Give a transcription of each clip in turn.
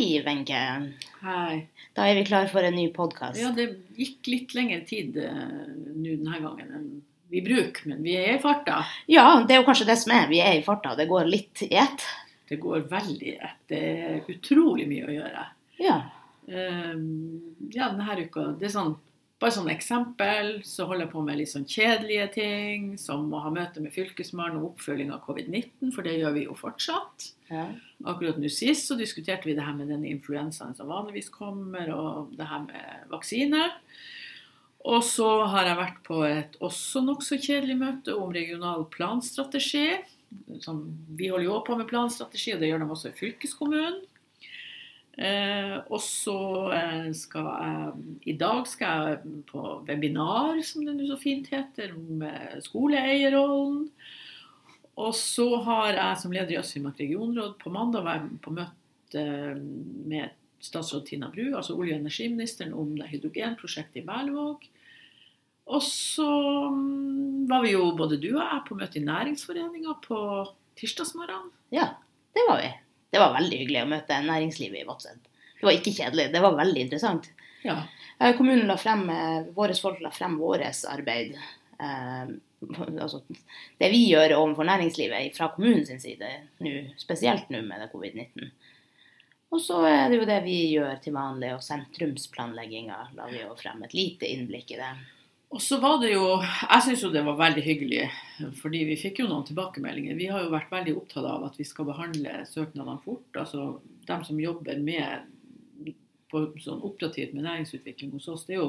Hei, Wenche. Hei. Da er vi klar for en ny podkast. Ja, det gikk litt lengre tid uh, nå denne gangen enn vi bruker, men vi er i farta. Ja, det er jo kanskje det som er. Vi er i farta. Det går litt i ett. Det går veldig i ett. Det er utrolig mye å gjøre. Ja. Uh, ja, denne uka Det er sånn bare sånn eksempel, så holder jeg på med litt sånn kjedelige ting, som å ha møte med Fylkesmannen og oppfølging av covid-19, for det gjør vi jo fortsatt. ja. Akkurat nå sist så diskuterte vi det her med den influensaen som vanligvis kommer, og det her med vaksine. Og så har jeg vært på et også nokså kjedelig møte om regional planstrategi. Som, vi holder jo på med planstrategi, og det gjør de også i fylkeskommunen. Eh, og så eh, skal jeg I dag skal jeg på webinar, som det nå så fint heter, om eh, skoleeierrollen. Og så har jeg som leder i Øst-Finnmark regionråd på mandag vært på møte med statsråd Tina Bru, altså olje- og energiministeren, om det hydrogenprosjektet i Berlevåg. Og så mm, var vi jo både du og jeg på møte i Næringsforeninga på tirsdagsmorgenen. ja, det var vi. Det var veldig hyggelig å møte næringslivet i Vadsø. Det var ikke kjedelig, det var veldig interessant. Ja. Eh, Kommunen la frem, eh, Våre folk la frem vårt arbeid. Eh, altså, det vi gjør overfor næringslivet fra kommunens side, nu, spesielt nå med det covid-19. Og så er det jo det vi gjør til vanlig, og sentrumsplanlegginga la vi jo frem et lite innblikk i det. Og så var det jo Jeg syns jo det var veldig hyggelig, fordi vi fikk jo noen tilbakemeldinger. Vi har jo vært veldig opptatt av at vi skal behandle søknadene fort. Altså dem som jobber med på sånn operativt med næringsutvikling hos oss, det er jo,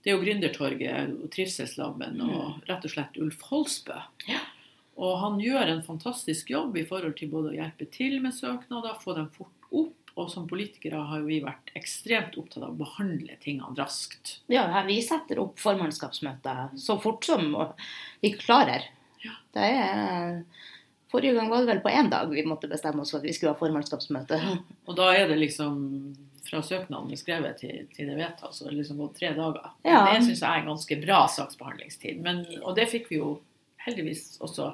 det er jo Gründertorget og Trivselslaben og rett og slett Ulf Holsbø. Ja. Og han gjør en fantastisk jobb i forhold til både å hjelpe til med søknader, få dem fort opp. Og som politikere har vi vært ekstremt opptatt av å behandle tingene raskt. Ja, vi setter opp formannskapsmøter så fort som vi klarer. Ja. Det er, forrige gang var det vel på én dag vi måtte bestemme oss for at vi skulle ha formannskapsmøte. Og da er det liksom fra søknaden er skrevet til, til det vedtas, så det er liksom gått tre dager. Ja. Det syns jeg er en ganske bra saksbehandlingstid. Men, og det fikk vi jo heldigvis også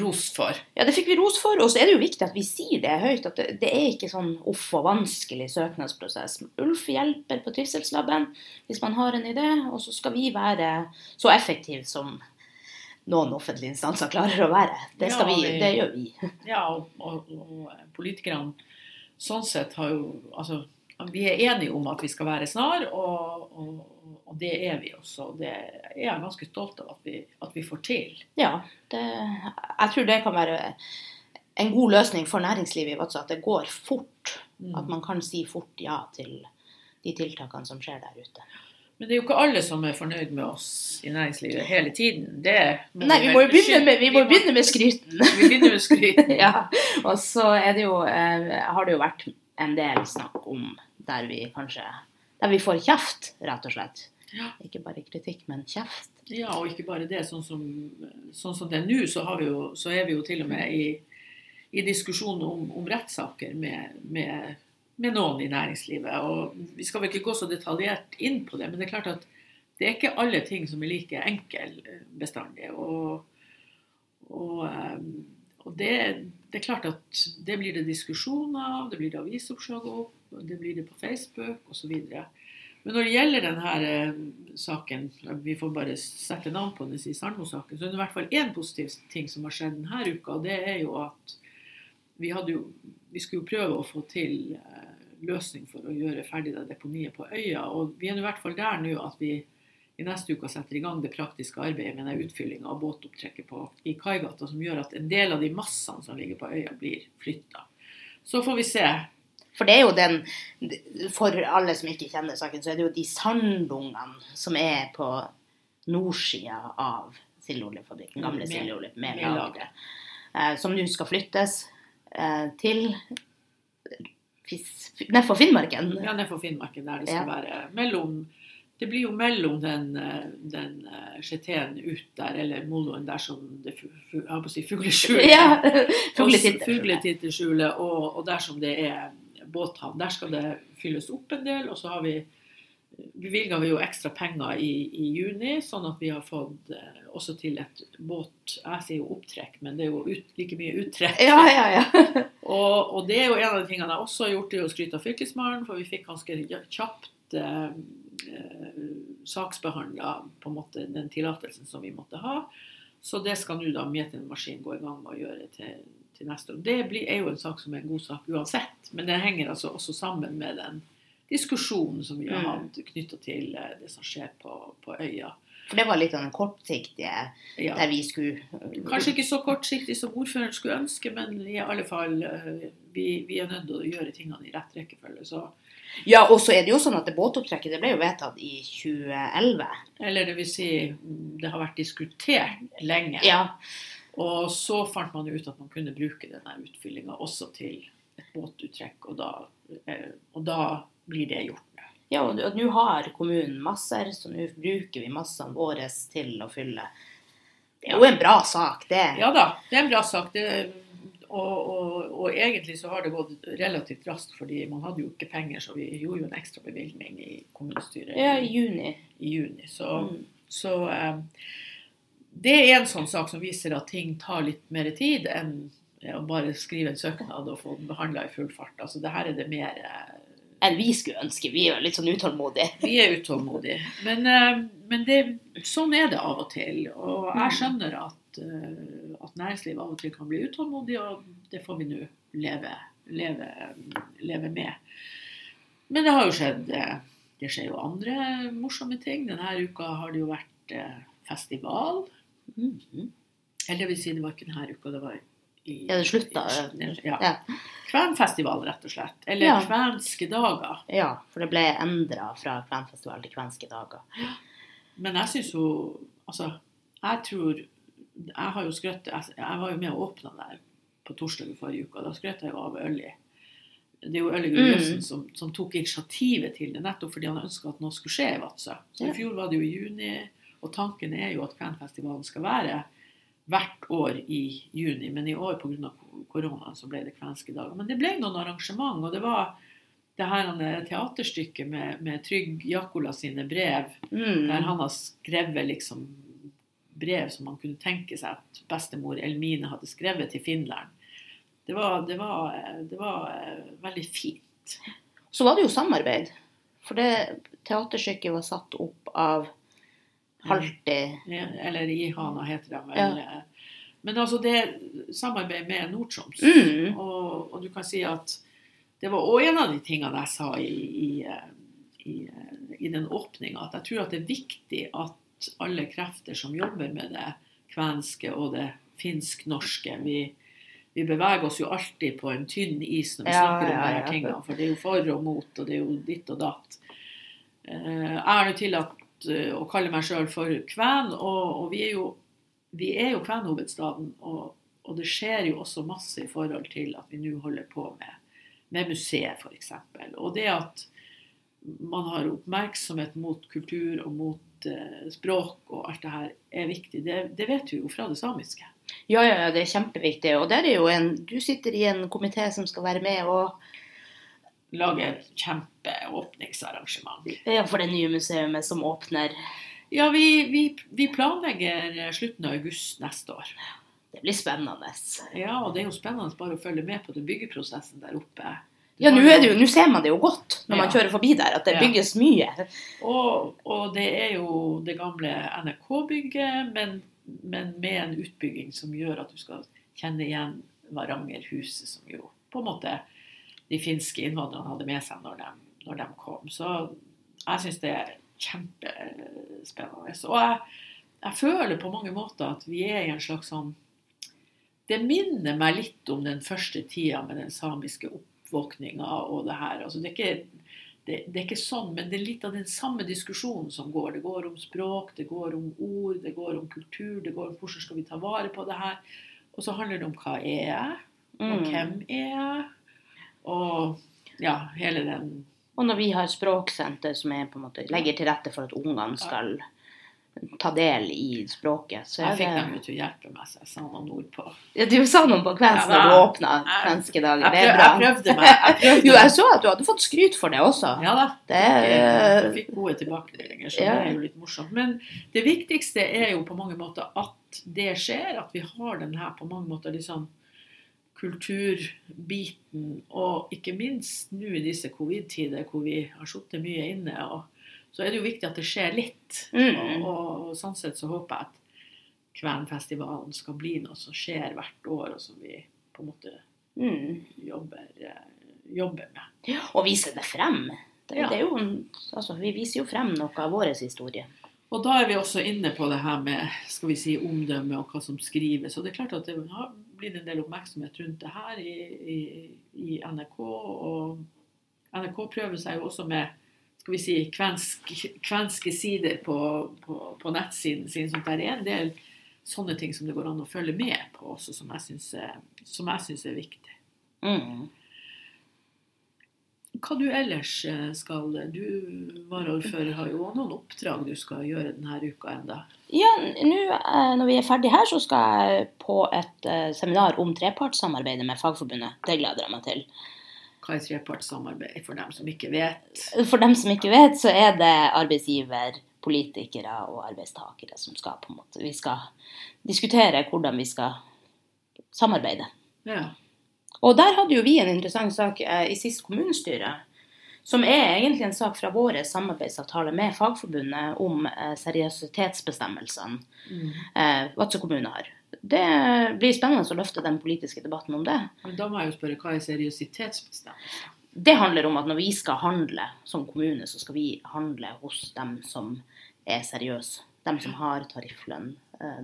ros for. Ja, det fikk vi ros for, og så er det jo viktig at vi sier det høyt. At det, det er ikke sånn uff og vanskelig søknadsprosess. Ulf hjelper på Trivselslaben hvis man har en idé, og så skal vi være så effektive som noen offentlige instanser klarer å være. Det, Ja, vi, vi- det gjør vi. Ja, og, og, og politikerne sånn sett har jo Altså, vi er enige om at vi skal være snar, og, og, og det er vi også. Det er jeg ganske stolt av at vi, at vi får til. Ja, det, jeg tror det kan være en god løsning for næringslivet i Vadsø, at det går fort. Mm. At man kan si fort ja til de tiltakene som skjer der ute. Men det er jo ikke alle som er fornøyd med oss i næringslivet hele tiden. Det Nei, vi må jo begynne med, vi må begynne med skryten. Vi begynner med skryten. ja, og så er det jo, eh, har det jo vært en del snakk om der vi kanskje Der vi får kjeft, rett og slett. Ja. Ikke bare kritikk, men kjeft. Ja, og ikke bare det. Sånn som, sånn som det er nå, så, har vi jo, så er vi jo til og med i, i diskusjon om, om rettssaker med, med, med noen i næringslivet. Og vi skal vel ikke gå så detaljert inn på det, men det er klart at det er ikke alle ting som er like enkel eh, bestandig. Og, og, eh, og det, det er klart at det blir det diskusjoner av, det blir det avisoppslag opp, det blir det på Facebook osv. Men når det gjelder denne eh, saken, vi får bare sette navn på den, si Sandmo-saken, så er det i hvert fall én positiv ting som har skjedd denne uka. og Det er jo at vi, jo, vi skulle jo prøve å få til eh, løsning for å gjøre ferdig det deponiet på øya. Og vi er i hvert fall der nå at vi i neste uke setter i gang det praktiske arbeidet med utfyllinga av båtopptrekket på, i Kaigata, som gjør at en del av de massene som ligger på øya, blir flytta. Så får vi se. For det er jo den For alle som ikke kjenner saken, så er det jo de sanddungene som er på nordsida av Sildeoljefabrikken, gamle Sildeolje, med med lageret, eh, som nå skal flyttes eh, til Nedfor Finnmarken. Ja, ned for Finnmarken, der det skal Ja. være mellom Det blir jo mellom den, eh, den eh, ut der, eller moloen der som det jeg på å si fugleskjulet Ja, Og. Fugletitterskjulet, og, og der som det er båthavn. Der skal det fylles opp en del. Og så har vi bevilga vi jo ekstra penger i, i, juni, sånn at vi har fått eh, også til et båt Jeg sier jo opptrekk, men det er jo ut, like mye uttrekk. Ja, ja, ja. og, og, det er jo en av de tingene jeg også har gjort, det er å skryte av Fylkesmannen, for vi fikk ganske kjapt eh, saksbehandla på en måte den tillatelsen som vi måtte ha. Så det skal nå da Mjetin Maskin gå i gang med å gjøre til, til neste år. Det blir, er jo en sak som er en god sak uansett, men det henger altså også sammen med den diskusjonen som vi har mm. hatt knytta til eh, det som skjer på, på, øya. For det var litt av den kortsiktige ja. der vi skulle Kanskje ikke så kortsiktig som ordføreren skulle ønske, men i alle fall eh, vi, vi er nødt til å gjøre tingene i rett rekkefølge. Så. Ja, og så er det jo sånn at det båtopptrekket det ble jo vedtatt i 2011. Eller det vil si, det har vært diskutert lenge. Ja. Og så fant man ut at man kunne bruke denne utfyllinga også til et båtuttrekk, og da, eh, og da blir det gjort. Ja, og nå har kommunen masser, så nå bruker vi massene våre til å fylle. Det er jo en bra sak, det. Ja da, det er en bra sak. Det, og, og, og, egentlig så har det gått relativt raskt, fordi man hadde jo ikke penger, så vi gjorde jo en ekstra bevilgning i kommunestyret ja, i juni. I juni. Så, mm. så um, det er en sånn sak som viser at ting tar litt mer tid enn å bare skrive en søknad og få den behandla i full fart. Altså, det her er det mer eh, enn vi skulle ønske. Vi er jo litt sånn utålmodige. Vi er utålmodige. Men, eh, men det, sånn er det av og til. Og jeg mm. skjønner at, eh, at, næringslivet av og til kan bli utålmodig, og det får vi nå leve, leve, leve, med. Men det har jo skjedd eh, Det skjer jo andre morsomme ting. Denne uka har det jo vært festival. Mm -hmm. Eller det vil si, det var ikke denne uka, det var i, Ja, det slutta? Ja. ja. Kvenfestival, rett og slett. Eller ja. kvenske dager. Ja, for det ble endra fra kvenfestival til kvenske dager. Men jeg syns jo Altså, jeg tror Jeg har jo skrøtt jeg, jeg var jo med og åpna der på torsdag i forrige uke, og da skrøt jeg jo av Ølli. Det er jo Ølli Gulløsen mm. som, som, tok initiativet til det, nettopp fordi han ønska at noe skulle skje i Vadsø. Så i fjor var det jo i juni, og tanken er jo at Kvenfestivalen skal være hvert år i juni. Men i år pga. korona så ble det kvenske dager. Men det ble noen arrangement, og det var det her teaterstykket med, med Trygg Jakola sine brev, mm. der han har skrevet liksom brev som man kunne tenke seg at bestemor Elmine hadde skrevet til Finland. Det var, det var, det var uh, veldig fint. Så var det jo samarbeid. For det teaterstykket var satt opp av Halti. Ja, eller Ihana heter de vel. Ja. Men altså det samarbeidet med Nord-Troms. Mm. Og, og, du kan si at det var òg en av de tingene jeg sa i, i, i, i den åpninga, at jeg tror at det er viktig at alle krefter som jobber med det kvenske og det finsk-norske vi, vi, beveger oss jo alltid på en tynn is når vi ja, snakker om ja, disse tingene. For det er jo for og mot, og det er jo ditt og datt. Eh, jeg har nå tillatt Eh, å kalle meg sjøl for kven. Og, og, vi er jo, vi er jo kvenhovedstaden. Og, og, det skjer jo også masse i forhold til at vi nå holder på med, med museet, f.eks. Og det at man har oppmerksomhet mot kultur og mot eh, språk og alt det her, er viktig. Det, det vet vi jo fra det samiske. Ja, ja, det er kjempeviktig. Og der er jo en, du sitter i en komité som skal være med og lage et kjempeåpningsarrangement. Ja, for det nye museet som åpner? Ja, vi, vi, vi, planlegger slutten av august neste år. Det blir spennende. Ja, og det er jo spennende bare å følge med på den byggeprosessen der oppe. Ja, nå, jo, ser man det jo godt når man kjører forbi der, at det ja. bygges mye. Og, og, det er jo det gamle NRK-bygget, men, men, med en utbygging som gjør at du skal kjenne igjen Varangerhuset, som jo på en måte de finske innvandrerne hadde med seg når de, når de kom. Så jeg syns det er kjempespennende. Og jeg, jeg, føler på mange måter at vi er i en slags sånn Det minner meg litt om den første tida med den samiske oppvåkninga og det her. Altså, det, er ikke, det, det, er ikke sånn, men det er litt av den samme diskusjonen som går. Det går om språk, det går om ord, det går om kultur, det går om hvordan skal vi ta vare på det her. Og så handler det om hva er jeg, og mm. hvem er jeg? Og ja, hele den Og når vi har språksenter som er, på en måte, legger til rette for at ungene skal ta del i språket. Så Jeg fikk dem jo til å hjelpe meg, så jeg sa noen ord på ja, Du sa noe på Ja, når du åpna svenske dager. Det er bra. jeg prøvde meg. Jeg prøvde Jo, jeg så at du hadde fått skryt for det også. Ja da. Det Jeg fikk gode tilbakemeldinger, så Ja. det er jo litt morsomt. Men det viktigste er jo på mange måter at det skjer, at vi har den her på mange måter liksom kulturbiten, og ikke minst nå i disse covid-tider hvor vi har sittet mye inne, og så er det jo viktig at det skjer litt. Mm. Og, og, sånn sett så håper jeg at Kvenfestivalen skal bli noe som skjer hvert år, og som vi på en måte mm. jobber, eh, jobber med. Og vise det frem. Det, Ja. det er jo, altså, vi viser jo frem noe av vår historie. Og da er vi også inne på det her med skal vi si, omdømme og hva som skrives. Og det er klart at det har blitt en del oppmerksomhet rundt det her i, i, i NRK. Og NRK prøver seg jo også med skal vi si, kvensk, kvenske sider på, på, på nettsiden sin. Så det er en del sånne ting som det går an å følge med på også, som jeg syns er, viktig. Mm. Hva du ellers eh, skal Du, varaordfører, har jo også noen oppdrag du skal gjøre denne uka enda. Ja, nå eh, når vi er ferdig her, så skal jeg på et eh, seminar om trepartssamarbeidet med Fagforbundet. Det gleder jeg meg til. Hva er trepartssamarbeid, for dem som ikke vet? For dem som ikke vet, så er det arbeidsgiver, politikere og arbeidstakere som skal på en måte Vi skal diskutere hvordan vi skal samarbeide. Ja. Og der hadde jo vi en interessant sak eh, i sist kommunestyre. Som er egentlig en sak fra vår samarbeidsavtale med Fagforbundet om eh, seriøsitetsbestemmelsene Mm. eh, Vadsø kommune har. Det blir spennende å løfte den politiske debatten om det. Men da må jeg jo spørre, hva er seriøsitetsbestemmelse? Det handler om at når vi skal handle som kommune, så skal vi handle hos dem som er seriøse. Dem som har tarifflønn.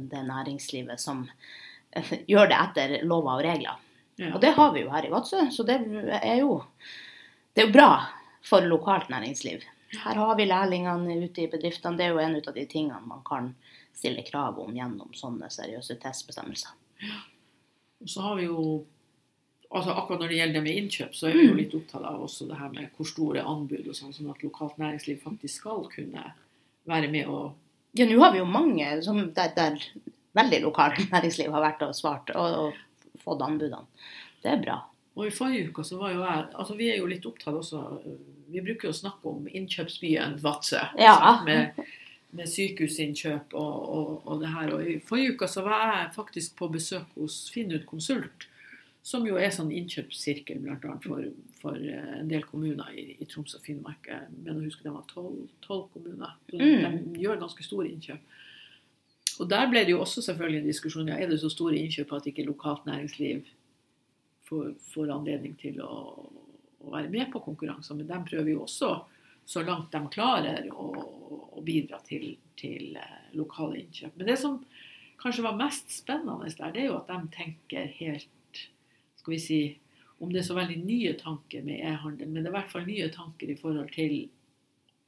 Det næringslivet som gjør det etter lover og regler. Ja. Og det har vi jo her i Vadsø, så det er jo, det er jo bra for lokalt næringsliv. Her har vi lærlingene ute i bedriftene. Det er jo en av de tingene man kan stille krav om gjennom sånne seriøse testbestemmelser. Ja. Og så har vi jo altså Akkurat når det gjelder det med innkjøp, så er vi jo litt opptatt av også det her med hvor store anbud og sånn, sånn at lokalt næringsliv faktisk skal kunne være med og Ja, nå har vi jo mange som, der, der veldig lokalt næringsliv har vært og svart og, og fått anbudene. Det er bra. Og i forrige uke så var jo jeg Altså vi er jo litt opptatt også Vi bruker jo å snakke om innkjøpsbyen Vadsø. Ja. Med, med sykehusinnkjøp og, og, og det her. Og i forrige uke så var jeg faktisk på besøk hos Finnut Konsult. Som jo er sånn innkjøpssirkel blant annet for, for eh, en del kommuner i, i Troms og Finnmark. Jeg mener å huske det var tolv kommuner. Mm. De gjør ganske store innkjøp. Og der ble det jo også selvfølgelig en diskusjon. Ja, er det så store innkjøp at ikke lokalt næringsliv får, får anledning til å, å være med på konkurranser? Men de prøver jo også, så langt de klarer, å, å bidra til, til eh, lokale innkjøp. Men det som kanskje var mest spennende der, det er jo at de tenker helt Skal vi si om det er så veldig nye tanker med e-handel, men det er i hvert fall nye tanker i forhold til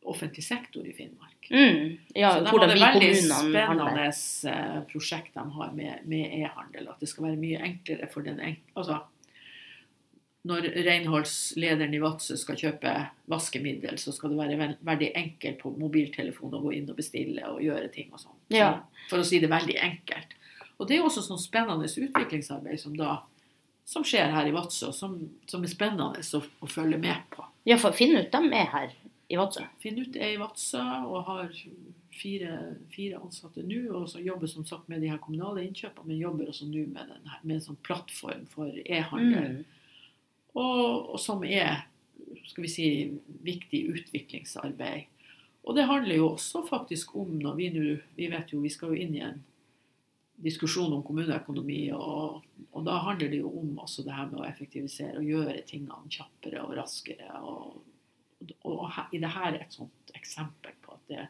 offentlig sektor i Finnmark. Mm. Ja, så de hvordan vi veldig kommunene handler. spennende eh, prosjekt de har med, med e-handel. At det skal være mye enklere for den enkelte Altså, når renholdslederen i Vadsø skal kjøpe vaskemiddel, så skal det være veldig enkelt på mobiltelefonen å gå inn og bestille og gjøre ting og sånn. Ja. For å si det veldig enkelt. Og det er også sånn spennende utviklingsarbeid som da som skjer her i Vadsø, som, som er spennende å, å følge med på. Ja, for finn ut dem er her i Vadsø. Finn ut er i Vadsø og har fire, fire ansatte nå, og så jobber som sagt med de her kommunale innkjøpene, men jobber også nå med, her, med en sånn plattform for e-handel, Mm. og, og som er skal vi si, viktig utviklingsarbeid. Og det handler jo også faktisk om når vi nå Vi vet jo vi skal jo inn i en diskusjon om kommuneøkonomi, og, og da handler det jo om også det her med å effektivisere og gjøre tingene kjappere og raskere. Og, og i det her er et sånt eksempel på at det,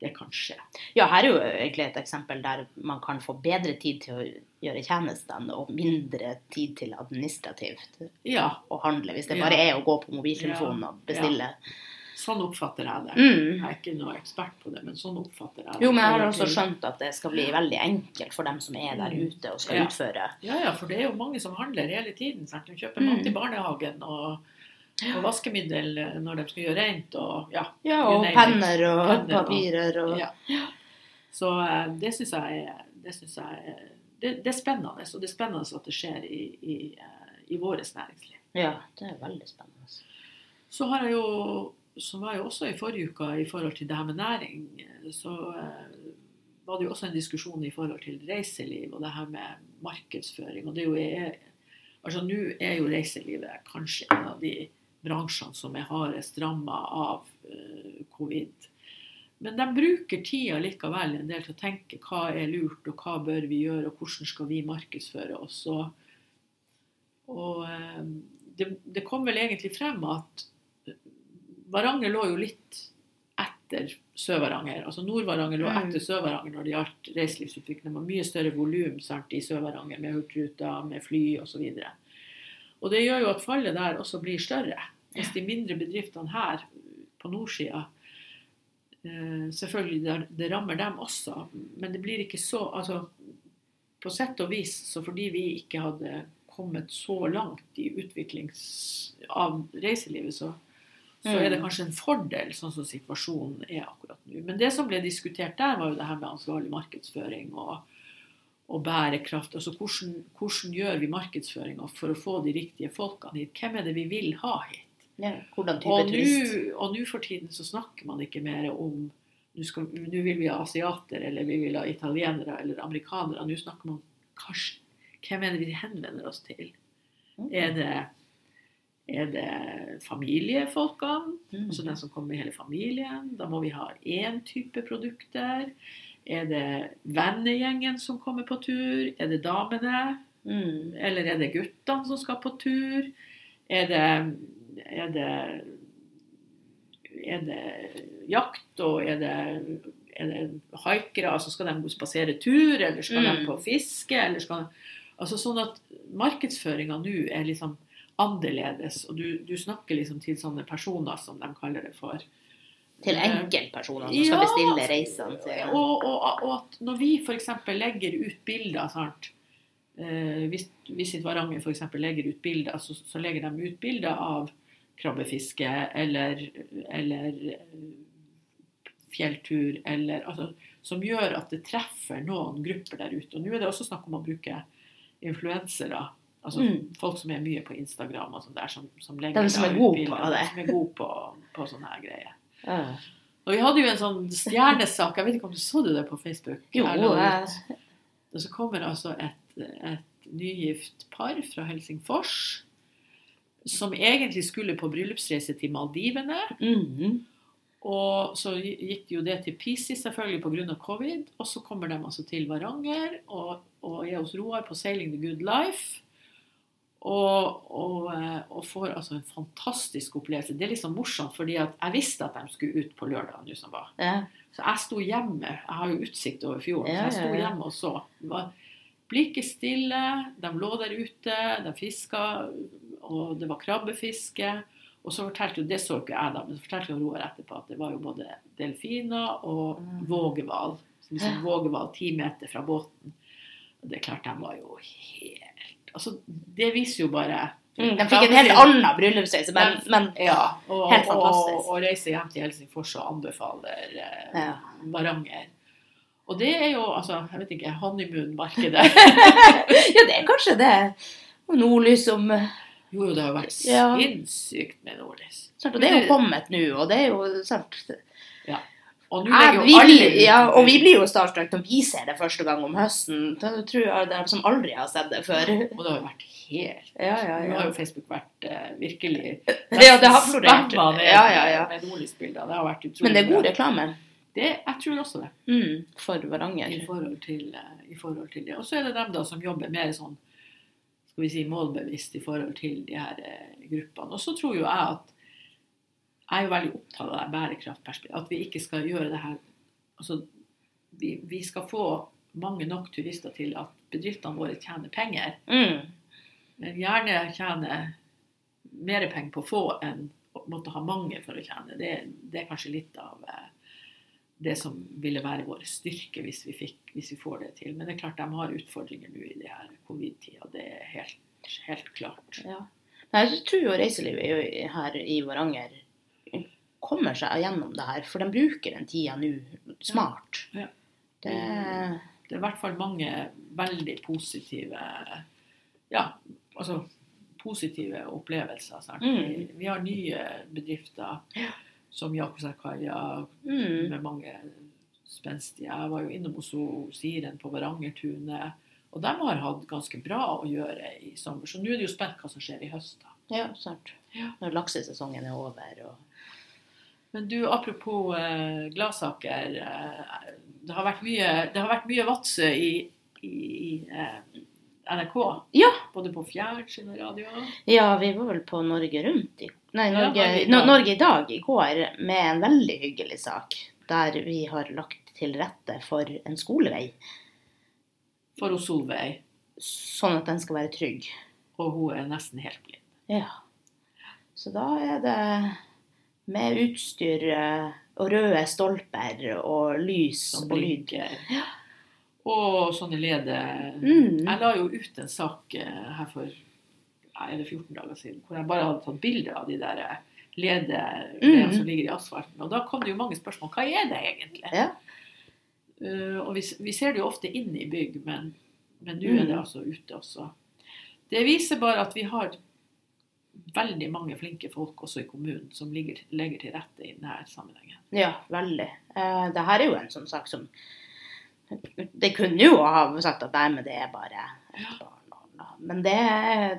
det kan skje. Ja, her er jo egentlig et eksempel der man kan få bedre tid til å gjøre tjenestene og mindre tid til administrativt Ja, å handle, hvis det Ja. bare er å gå på mobiltelefonen og bestille. sånn oppfatter jeg det. Mm. Jeg er ikke noe ekspert på det, men sånn oppfatter jeg det. Jo, men jeg har også skjønt at det skal bli veldig enkelt for dem som er der Mm. ute og skal Ja. utføre. Ja, ja, for det er jo mange som handler hele tiden. Sant? De kjøper Mm. mat i barnehagen og, og vaskemiddel når de skal gjøre rent. Og, ja, Ja, og penner og Penner og- papirer og ja. Så eh, det syns jeg det synes jeg det, det, er spennende. Og det er spennende at det skjer i, i, eh, i vårt næringsliv. Ja, det er veldig spennende. Så har jeg jo, så var jo også i forrige uke i forhold til det her med næring, så eh, var det jo også en diskusjon i forhold til reiseliv og det her med markedsføring. Og det er jo altså nå er jo reiselivet kanskje en av de bransjene som er hardest ramma av uh, covid. Men de bruker tida likevel en del til å tenke hva er lurt, og hva bør vi gjøre, og hvordan skal vi markedsføre oss. Og, og uh, det, det, kom vel egentlig frem at Varanger lå jo litt etter Sør-Varanger. Altså Nord-Varanger lå mm. etter Sør-Varanger når det gjaldt reiselivsutvikling. Det var mye større volum i Sør-Varanger med Hurtigruta, med fly osv. Og, så og det gjør jo at fallet der også blir større. Hvis de mindre bedriftene her på nordsida eh, Selvfølgelig, det rammer dem også, men det blir ikke så altså, På sett og vis, så fordi vi ikke hadde kommet så langt i utvikling av reiselivet, så, så er det mm. kanskje en fordel sånn som situasjonen er akkurat nå. Men det som ble diskutert der, var jo det her med ansvarlig markedsføring og, og bærekraft. Altså hvordan, hvordan gjør vi markedsføringa for å få de riktige folkene hit? Hvem er det vi vil ha hit? Ja, hvordan type og turist? Og nå for tiden så snakker man ikke mer om nå vil vi ha asiater, eller vi vil ha italienere eller amerikanere. Nå snakker man kanskje Hvem er det vi henvender oss til? Mm. Er det, er det familiefolkene? Mm. Altså den som kommer med hele familien? Da må vi ha én type produkter. Er det vennegjengen som kommer på tur? Er det damene? Mm. Eller er det guttene som skal på tur? Er det er det, er det jakt, og er det, er det haikere? Altså skal de spasere tur, eller skal mm. de på fiske? Eller skal, altså sånn at markedsføringa nå er liksom annerledes, og du, du, snakker liksom til sånne personer, som de kaller det for. Til eh, enkeltpersoner som skal bestille reisene? Og, og, og, at når vi f.eks. legger ut bilder sant? Eh, hvis Visit Varanger f.eks. legger ut bilder, så, så legger de ut bilder av krabbefiske eller, eller eh, fjelltur, eller, altså, som gjør at det treffer noen grupper der ute. Og nå er det også snakk om å bruke influensere. Altså mm. folk som er mye på Instagram og sånn der, som, som legger De som er gode på det. Som er gode på, på sånne her greier. Ja. Og vi hadde jo en sånn stjernesak, jeg vet ikke om du så det på Facebook? Jo. Og så kommer altså et, et nygift par fra Helsingfors som egentlig skulle på bryllupsreise til Maldivene. Mm. Og så gikk jo det til Pisi selvfølgelig pga. covid. Og så kommer de altså til Varanger og, og er hos Roar på Sailing the Good Life. Og, og, eh, og, får altså en fantastisk opplevelse. Det er liksom morsomt, fordi at jeg visste at de skulle ut på lørdag. Ja. Så jeg sto hjemme. Jeg har jo utsikt over fjorden, ja, så jeg sto hjemme og så. Blikket stille, de lå der ute, de fiska og det var krabbefiske. Og så fortalte jo, det så ikke jeg da, men så fortalte jo Roar etterpå at det var jo både delfiner og mm. vågehval. Liksom vågehval ti meter fra båten. Og det er klart, de var jo helt Altså, det viser jo bare mm, De fikk en helt annen bryllupsreise, men, men ja, og, helt fantastisk. Og, og reise hjem til Helsingfors og anbefaler eh, ja. Varanger. Og det er jo altså, jeg vet ikke, honeymoon-markedet. ja, det er kanskje det. Nordlys som jo, det har vært ja. sinnssykt med nordlys. og det er jo kommet nå, og det er jo sant. Ja. Og, vi ja, og vi blir jo starstruck når vi ser det første gang om høsten. Det tror jeg det er som aldri har sett det før. Og det har jo vært helt ja, ja, Nå har jo Facebook vært uh, virkelig Ja, det har florert. Ja, ja, ja. Med nordlysbilder. Det har vært utrolig Men det er god reklame. Det, jeg tror også det. Mm, for Varanger. I forhold til, uh, i forhold til det. Og så er det dem da som jobber mer sånn skal vi si, målbevisst i forhold til de her eh, gruppene. Og så tror jo jeg at jeg er jo veldig opptatt av bærekraftperspektivet. At vi ikke skal gjøre det her altså, vi, vi, skal få mange nok turister til at bedriftene våre tjener penger. Mm. Men gjerne tjene mer penger på få enn måtte ha mange for å tjene. Det, det er kanskje litt av eh, det som ville være vår styrke hvis vi, fikk, hvis vi, får det til. Men det er klart de har utfordringer nå i det her covid-tida. Det er helt, helt klart. Ja. Jeg tror jo reiselivet her i Varanger kommer seg gjennom det her. For de bruker den tida nå smart. Ja. Ja. Det, Det er i hvert fall mange veldig positive Ja, altså positive opplevelser. Mm. Vi, vi har nye bedrifter som Jakobselvkaia mm, med mange spenstige. Jeg var jo innom hos Siren på Varangertunet. Og de har hatt ganske bra å gjøre i sommer. Så nå er det jo spent hva som skjer i høst. da. ja, snart. Ja. Når laksesesongen er over. Og... Men du, apropos eh, gladsaker. Eh, det har vært mye, det har vært mye Vadsø i, i, i eh, NRK. Ja. Både på fjernsyn og radio. Ja, vi var vel på Norge Rundt i Nei, Norge, Norge i Norge, dag. Norge i dag i går med en veldig hyggelig sak. Der vi har lagt til rette for en skolevei, For Solveig. sånn at den skal være trygg. Og hun er nesten helt blind. Ja. Så da er det med utstyr eh, og røde stolper og lys Som og lyd. Ja. Og sånne leder. Mm. Jeg la jo ut en sak eh, her for ja, er 14 dager siden, hvor jeg bare hadde tatt bilder av de der eh, ledegreiene Mm. som ligger i asfalten. Og da kom det jo mange spørsmål. Hva er det egentlig? Ja. Uh, og vi, vi ser det jo ofte inne i bygg, men, men nå er det Mm. altså ute også. Det viser bare at vi har veldig mange flinke folk også i kommunen som ligger, legger til rette i denne sammenhengen. Ja, veldig. Uh, det her er jo en sånn sak som Det kunne jo ha sagt at nei, men det er bare et barn. Men det,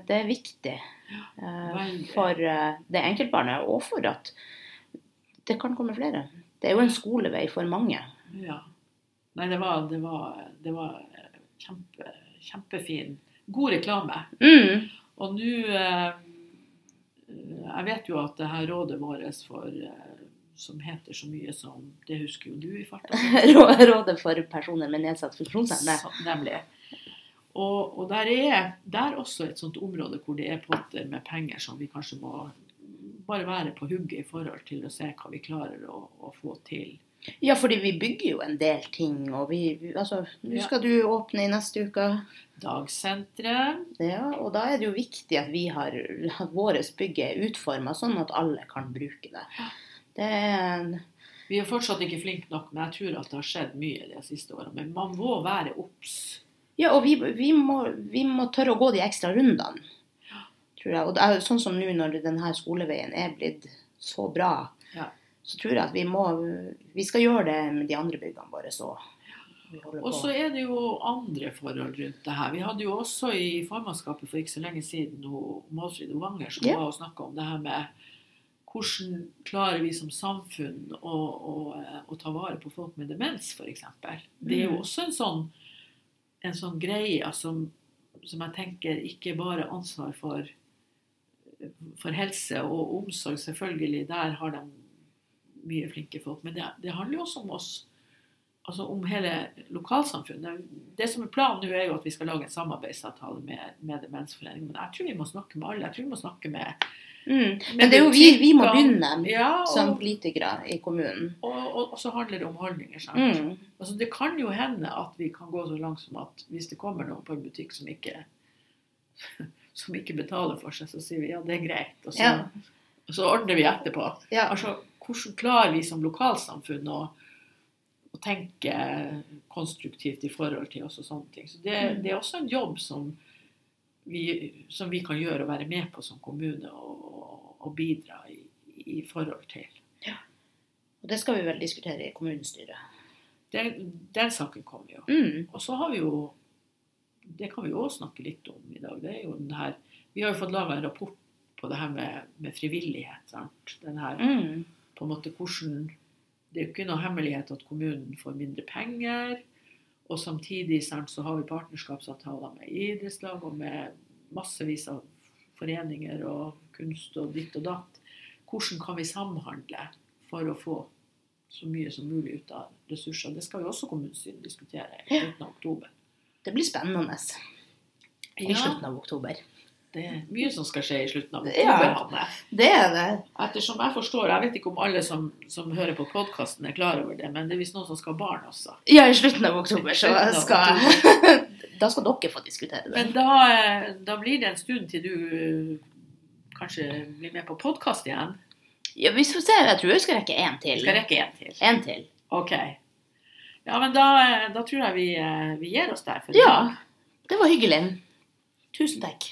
det er viktig eh, for eh, det enkeltbarnet, og for at det kan komme flere. Det er jo en skolevei for mange. Ja. Nei, det var, det var, det var eh, kjempe, kjempefin. God reklame. Mm. Og nå Jeg vet jo at det her rådet vårt for som heter så mye som Det husker jo du i farta. Rådet for personer med nedsatt funksjonsevne. Nemlig. Og, og der er der også et sånt område hvor det er potter med penger som vi kanskje må bare være på hugget i forhold til å se hva vi klarer å, å få til. Ja, fordi vi bygger jo en del ting, og vi, Altså, nå Ja. skal du åpne i neste uke. Dagsenteret. Ja, og da er det jo viktig at vi har at vårt bygg er utforma sånn at alle kan bruke det. Det er en Vi er fortsatt ikke flinke nok, men jeg tror at det har skjedd mye de siste årene. Men man må være obs. Ja, og vi, vi, må, vi må tørre å gå de ekstra rundene, tror jeg. Og er sånn som nå når denne skoleveien er blitt så bra, Ja. så tror jeg at vi må Vi skal gjøre det med de andre byggene våre så. Og så er det jo andre forhold rundt det her. Vi hadde jo også i formannskapet for ikke så lenge siden Målfrid Ovanger som yeah. var og snakka om det her med hvordan klarer vi som samfunn å, å, å ta vare på folk med demens, f.eks. Det er jo Mm. også en sånn, en sånn greie som, som jeg tenker ikke bare ansvar for, for helse og omsorg. Selvfølgelig, der har de mye flinke folk. Men det, det handler jo også om oss. Altså om hele lokalsamfunnet. Det som er planen nå, er jo at vi skal lage en samarbeidsavtale med, med Demensforeningen. Men jeg tror vi må snakke med alle. Jeg tror vi må snakke med, mm. Men det er jo vi, vi må begynne Ja, som politikere i kommunen. og, og, og så handler det om holdninger. sant? Mm. Altså, det kan jo hende at vi kan gå så langt som at hvis det kommer noen på en butikk som ikke, som ikke betaler for seg, så sier vi ja, det er greit. Og så, Ja. og så ordner vi etterpå. Ja. Altså, hvordan klarer vi som lokalsamfunn å, å tenke konstruktivt i forhold til oss og sånne ting. Så det, Mm. det er også en jobb som vi, som vi kan gjøre og være med på som kommune og, og bidra i, i forhold til. Ja. Og det skal vi vel diskutere i kommunestyret. Den, den saken kommer jo. Mm. Og så har vi jo Det kan vi jo også snakke litt om i dag. Det er jo den her Vi har jo fått laga en rapport på det her med, med frivillighet. Sant? Den her Mm. på en måte hvordan Det er jo ikke noe hemmelighet at kommunen får mindre penger. Og samtidig så har vi partnerskapsavtaler med idrettslag og med massevis av foreninger og kunst og ditt og datt. Hvordan kan vi samhandle for å få så mye som mulig ut av ressurser? Det skal jo også kommunestyret diskutere i slutten av oktober. Det blir spennende i slutten av oktober. Det er mye som skal skje i slutten av oktober. ja, Det er det. Ettersom jeg forstår, jeg vet ikke om alle som, som hører på podkasten er klar over det, men det er visst noen som skal ha barn også. Ja, i slutten av oktober så av skal Da skal dere få diskutere det. Men da, eh, da blir det en stund til du eh, kanskje blir med på podkast igjen. Ja, vi får se. Jeg tror jeg skal rekke én Vi til. skal rekke en til. En til. Ok. Ja, men da, eh, da tror jeg vi, vi gir oss der. Ja. Det var hyggelig. Tusen takk.